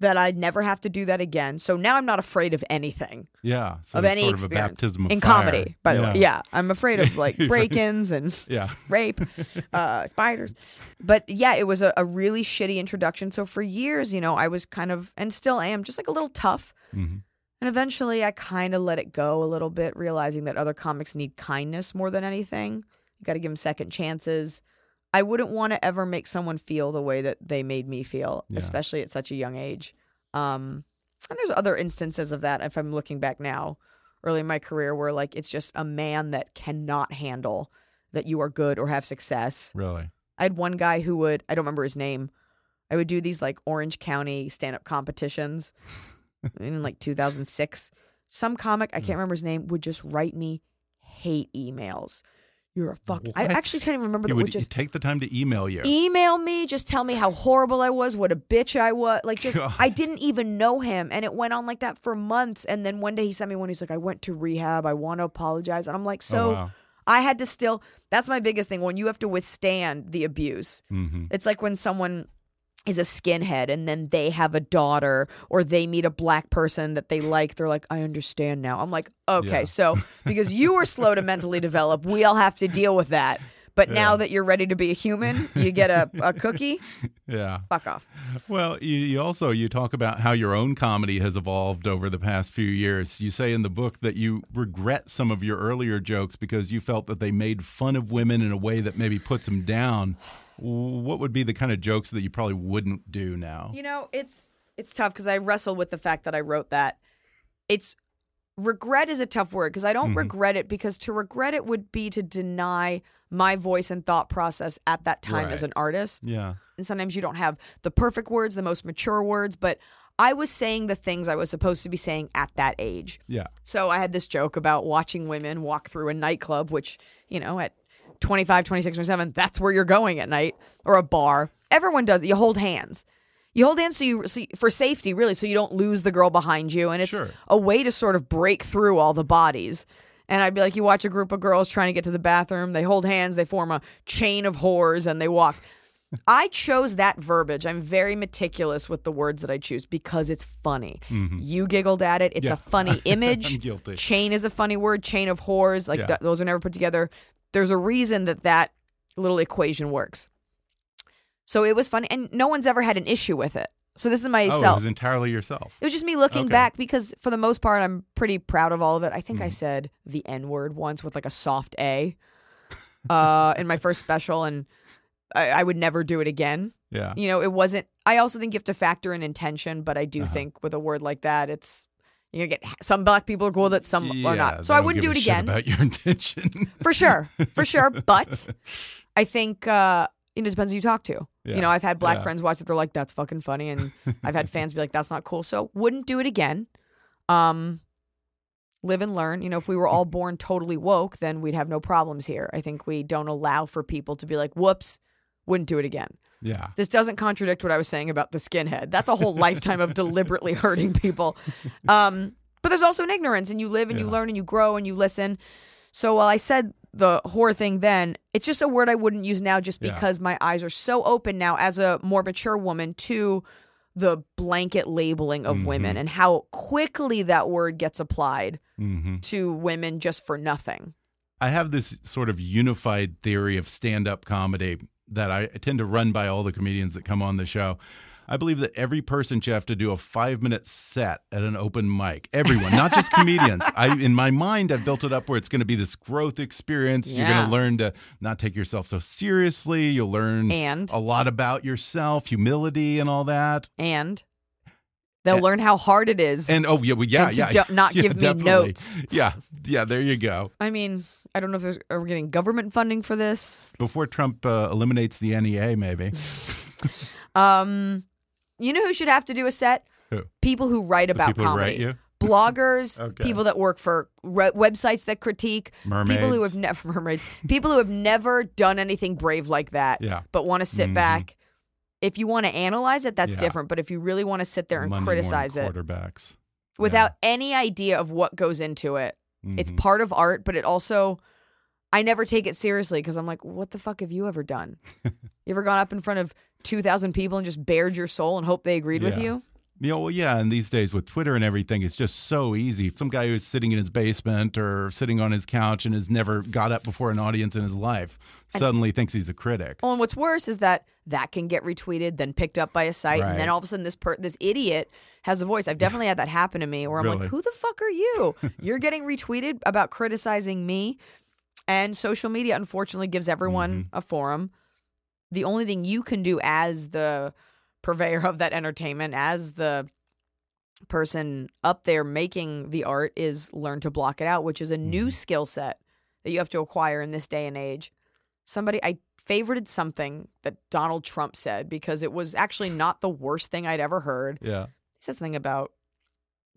that I'd never have to do that again. So now I'm not afraid of anything Yeah. So of any sort experience of a baptism of in fire. comedy. By the way, yeah, I'm afraid of like break-ins and Yeah. rape, uh, spiders. But yeah, it was a, a really shitty introduction. So for years, you know, I was kind of and still am just like a little tough. Mhm. And eventually, I kind of let it go a little bit, realizing that other comics need kindness more than anything. You got to give them second chances. I wouldn't want to ever make someone feel the way that they made me feel, Yeah. especially at such a young age. Um, and there's other instances of that if I'm looking back now, early in my career, where like it's just a man that cannot handle that you are good or have success. Really. I had one guy who would, I don't remember his name. I would do these like Orange County stand up competitions in like 2006. Some comic, I can't remember his name, would just write me hate emails. You're a fuck. I actually can't even remember. He that would just take the time to email you. email me, just tell me how horrible I was, what a bitch I was. Like, just, God. I didn't even know him. And it went on like that for months. And then one day he sent me one, he's like, I went to rehab. I want to apologize. And I'm like, so oh, wow. I had to still, that's my biggest thing when you have to withstand the abuse. hmm It's like when someone is a skinhead and then they have a daughter or they meet a black person that they like. They're like, I understand now. I'm like, okay, Yeah. so because you were slow to mentally develop, we all have to deal with that. But now that you're ready to be a human, you get a, a cookie. Yeah. Fuck off. Well, you, you also you talk about how your own comedy has evolved over the past few years. You say in the book that you regret some of your earlier jokes because you felt that they made fun of women in a way that maybe puts them down. What would be the kind of jokes that you probably wouldn't do now? You know, it's it's tough because I wrestle with the fact that I wrote that. It's regret is a tough word because I don't mm-hmm. regret it because to regret it would be to deny my voice and thought process at that time as an artist. Yeah. And sometimes you don't have the perfect words, the most mature words, but I was saying the things I was supposed to be saying at that age. Yeah. So I had this joke about watching women walk through a nightclub, which, you know, at 25, 26, 27, that's where you're going at night, or a bar. Everyone does. You hold hands. You hold hands so you, so you for safety, really, so you don't lose the girl behind you. And it's Sure. a way to sort of break through all the bodies. And I'd be like, you watch a group of girls trying to get to the bathroom, they hold hands, they form a chain of whores, and they walk. I chose that verbiage. I'm very meticulous with the words that I choose because it's funny. You giggled at it. It's Mm-hmm. Yeah. a funny image. I'm guilty. Chain is a funny word. Chain of whores. Like Yeah. th- those are never put together. There's a reason that that little equation works. So it was funny, and no one's ever had an issue with it. So this is Oh, it myself. was entirely yourself. It was just me looking Okay. back because, for the most part, I'm pretty proud of all of it. I think Mm-hmm. I said the N word once with like a soft A uh, in my first special, and I, I would never do it again. Yeah. You know, it wasn't. I also think you have to factor in intention, but I do Uh-huh. think with a word like that, it's you get some black people are cool with it, some Yeah, are not. So I wouldn't do it again about your intention. for sure, for sure. But I think uh, it depends who you talk to. Yeah. You know, I've had black Yeah. friends watch it. They're like, "That's fucking funny," and I've had fans be like, "That's not cool." So wouldn't do it again. Um, live and learn. You know, if we were all born totally woke, then we'd have no problems here. I think we don't allow for people to be like, "Whoops." Wouldn't do it again. Yeah. This doesn't contradict what I was saying about the skinhead. That's a whole lifetime of deliberately hurting people. Um, But there's also an ignorance, and you live and you learn and you grow and you listen. So while I said the whore thing then, it's just a word I wouldn't use now just Yeah. because my eyes are so open now as a more mature woman to the blanket labeling of women Mhm. and how quickly that word gets applied hmm to women just for nothing. I have this sort of unified theory of stand up comedy that I tend to run by all the comedians that come on the show. I believe that every person should have to do a five minute set at an open mic. Everyone, not just comedians. I, in my mind, I've built it up where it's going to be this growth experience. You're going to learn to not take yourself so seriously. You'll learn And a lot about yourself, humility, and all that. and they'll And- learn how hard it is. And oh yeah, well, yeah, yeah, do- not yeah, give me definitely. notes. Yeah, yeah. There you go. I mean, I don't know if there's are we getting government funding for this. Before Trump uh, eliminates the NEA, maybe. Um, you know who should have to do a set? Who? People who write about people who comedy. write you? Bloggers, Okay. people that work for re- websites that critique, mermaids. people who have never mermaids, people who have never done anything brave like that, Yeah. but want to sit Mhm. back. If you want to analyze it, that's Yeah. different. But if you really want to sit there and Monday criticize it quarterbacks. without any idea of what goes into it, it's Mhm. part of art, but it also I never take it seriously because I'm like, what the fuck have you ever done? you ever gone up in front of two thousand people and just bared your soul and hope they agreed with you? You know, well, yeah, and these days with Twitter and everything, it's just so easy. Some guy who's sitting in his basement or sitting on his couch and has never got up before an audience in his life suddenly thinks he's a critic. Oh, and what's worse is that that can get retweeted, then picked up by a site, and then all of a sudden this per- this idiot has a voice. I've definitely had that happen to me, where I'm Really? like, "Who the fuck are you? You're getting retweeted about criticizing me." And social media, unfortunately, gives everyone Mm-hmm. a forum. The only thing you can do as the purveyor of that entertainment, as the person up there making the art, is learn to block it out, which is a new Mm-hmm. skill set that you have to acquire in this day and age. Somebody, I favorited something that Donald Trump said because it was actually not the worst thing I'd ever heard. Yeah. He said something about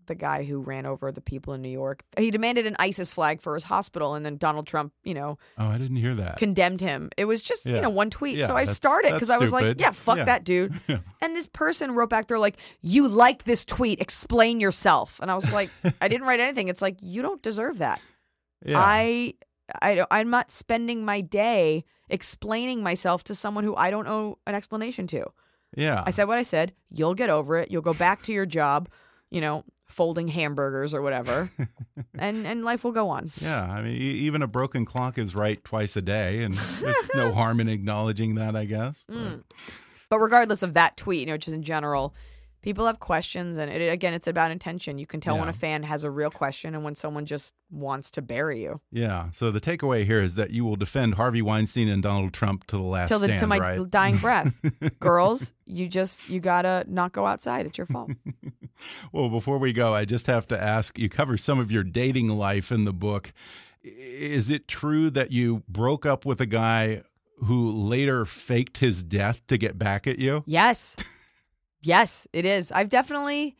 the guy who ran over the people in New York. He demanded an ISIS flag for his hospital, and then Donald Trump, you know, Oh, I didn't hear that. condemned him. It was just, you know, one tweet. Yeah, so I started because I was like, yeah, fuck Yeah. that dude. And this person wrote back, they're like, you like this tweet, explain yourself. And I was like, I didn't write anything. It's like, you don't deserve that. Yeah. I, I, don't- I'm not spending my day explaining myself to someone who I don't know an explanation to. yeah. I said what I said. You'll get over it. You'll go back to your job, you know, folding hamburgers or whatever, and and life will go on. Yeah, I mean, even a broken clock is right twice a day, and there's no harm in acknowledging that, I guess. But- Mm. But regardless of that tweet, you know, just in general, people have questions, and it, again, it's about intention. You can tell when a fan has a real question and when someone just wants to bury you Yeah. So the takeaway here is that you will defend Harvey Weinstein and Donald Trump to the last till the stand, to my right? dying breath. Girls, you just you gotta not go outside. It's your fault. Well, before we go, I just have to ask you cover some of your dating life in the book. Is it true that you broke up with a guy who later faked his death to get back at you? Yes. Yes, it is. I've definitely.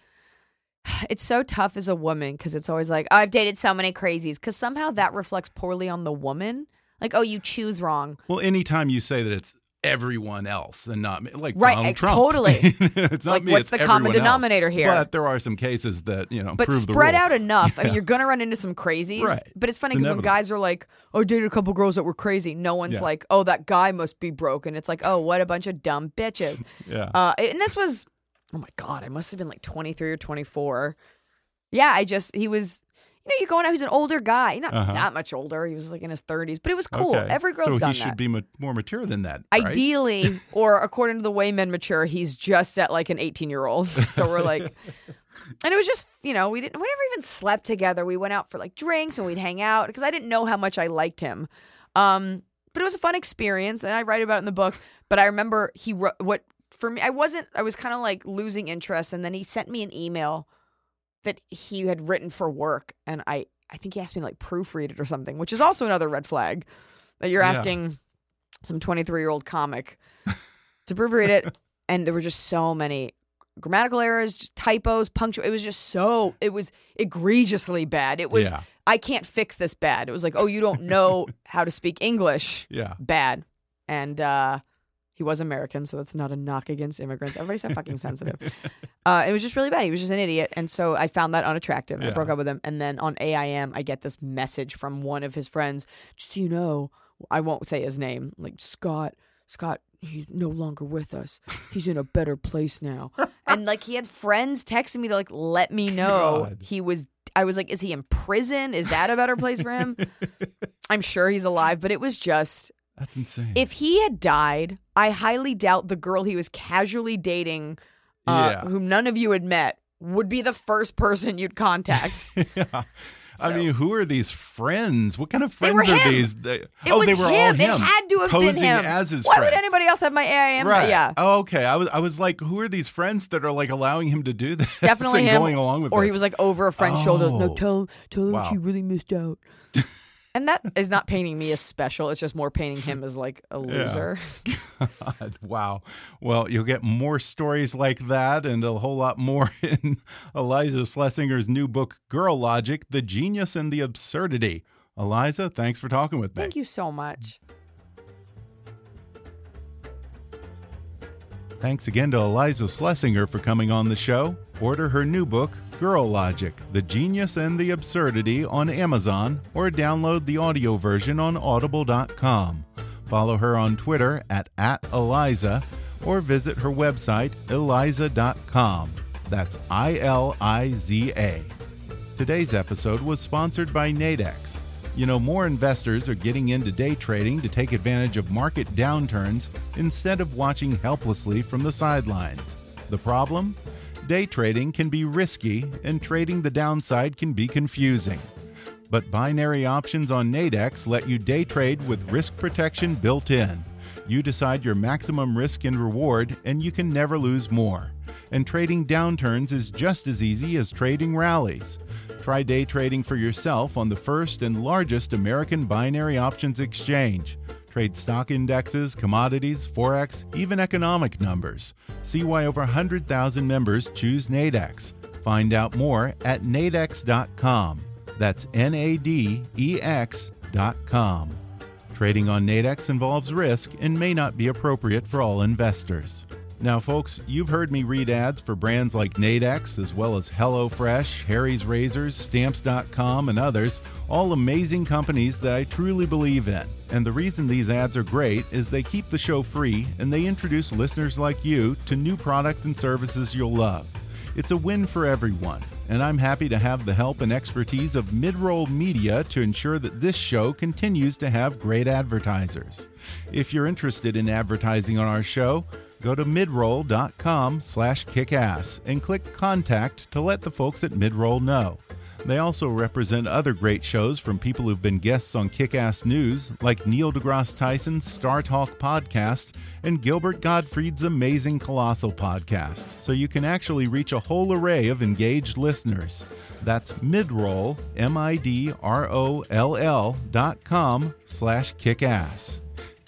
It's so tough as a woman because it's always like, oh, I've dated so many crazies because somehow that reflects poorly on the woman. Like, oh, you choose wrong. Well, anytime you say that it's everyone else and not me, like Right, Donald Trump. totally. it's not Like, me. what's it's the common everyone else. denominator here? But there are some cases that you know But spread out enough. I mean, you're going to run into some crazies. Right. But it's funny because when guys are like, oh, I dated a couple girls that were crazy, no one's Yeah. like, oh, that guy must be broken. It's like, oh, what a bunch of dumb bitches. Yeah. Uh, and this was, oh my God, I must have been like 23 or 24. Yeah, I just, he was, you know, you're going out, he's an older guy, not Uh-huh. that much older. He was like in his 30s, but it was cool. Okay. Every girl's so done he should be ma- more mature than that. right? Ideally, or according to the way men mature, he's just at like an 18 year old. So we're like, and it was just, you know, we didn't, we never even slept together. We went out for like drinks and we'd hang out because I didn't know how much I liked him. Um, but it was a fun experience, and I write about it in the book. But I remember he wrote what for me. I wasn't. I was kind of like losing interest, and then he sent me an email that he had written for work, and I I think he asked me to like proofread it or something, which is also another red flag that you're Yeah. asking some 23 year old comic to proofread it, and there were just so many grammatical errors, just typos, punctual. It was just so it was egregiously bad. It was Yeah. I can't fix this bad. It was like, oh, you don't know how to speak English Yeah. bad. And uh He was American, so that's not a knock against immigrants. Everybody's so fucking sensitive. Uh, it was just really bad. He was just an idiot, and so I found that unattractive. I broke up with him, and then on AIM, I get this message from one of his friends. Just so you know, I won't say his name. Like Scott, Scott, he's no longer with us. He's in a better place now. and like he had friends texting me to like let me know God. he was. I was like, is he in prison? Is that a better place for him? I'm sure he's alive, but it was just That's insane. if he had died, I highly doubt the girl he was casually dating, uh, Yeah. whom none of you had met, would be the first person you'd contact. yeah. I mean, who are these friends? What kind of friends are these? They, It oh, they were him. all him. It had to have posing been him. as his Why friends. would anybody else have my AIM? Right. Yeah. Oh, okay. I was I was like, who are these friends that are like allowing him to do this? Definitely him. going along with or he was like over a friend's shoulder. No, Oh. tell tell her Wow. she really missed out. And that is not painting me as special. It's just more painting him as like a loser. God, wow. Well, you'll get more stories like that and a whole lot more in Iliza Shlesinger's new book, Girl Logic The Genius and the Absurdity. Iliza, thanks for talking with me. Thank you so much. Thanks again to Iliza Shlesinger for coming on the show. Order her new book, Girl Logic The Genius and the Absurdity, on Amazon or download the audio version on audible.com. Follow her on Twitter at, at Iliza or visit her website, iliza.com. That's I L I Z A. Today's episode was sponsored by Nadex. You know, more investors are getting into day trading to take advantage of market downturns instead of watching helplessly from the sidelines. The problem? Day trading can be risky, and trading the downside can be confusing. But binary options on Nadex let you day trade with risk protection built in. You decide your maximum risk and reward, and you can never lose more. And trading downturns is just as easy as trading rallies. Try day trading for yourself on the first and largest American binary options exchange. Trade stock indexes, commodities, forex, even economic numbers. See why over 100,000 members choose Nadex. Find out more at nadex.com. That's N A D E X.com. Trading on Nadex involves risk and may not be appropriate for all investors. Now, folks, you've heard me read ads for brands like Nadex, as well as HelloFresh, Harry's Razors, Stamps.com, and others, all amazing companies that I truly believe in. And the reason these ads are great is they keep the show free and they introduce listeners like you to new products and services you'll love. It's a win for everyone, and I'm happy to have the help and expertise of Midroll Media to ensure that this show continues to have great advertisers. If you're interested in advertising on our show, go to midroll.com slash kickass and click contact to let the folks at Midroll know. They also represent other great shows from people who've been guests on Kick Ass News, like Neil deGrasse Tyson's Star Talk podcast and Gilbert Gottfried's Amazing Colossal podcast, so you can actually reach a whole array of engaged listeners. That's midroll, M-I-D-R-O-L-L dot com slash kickass.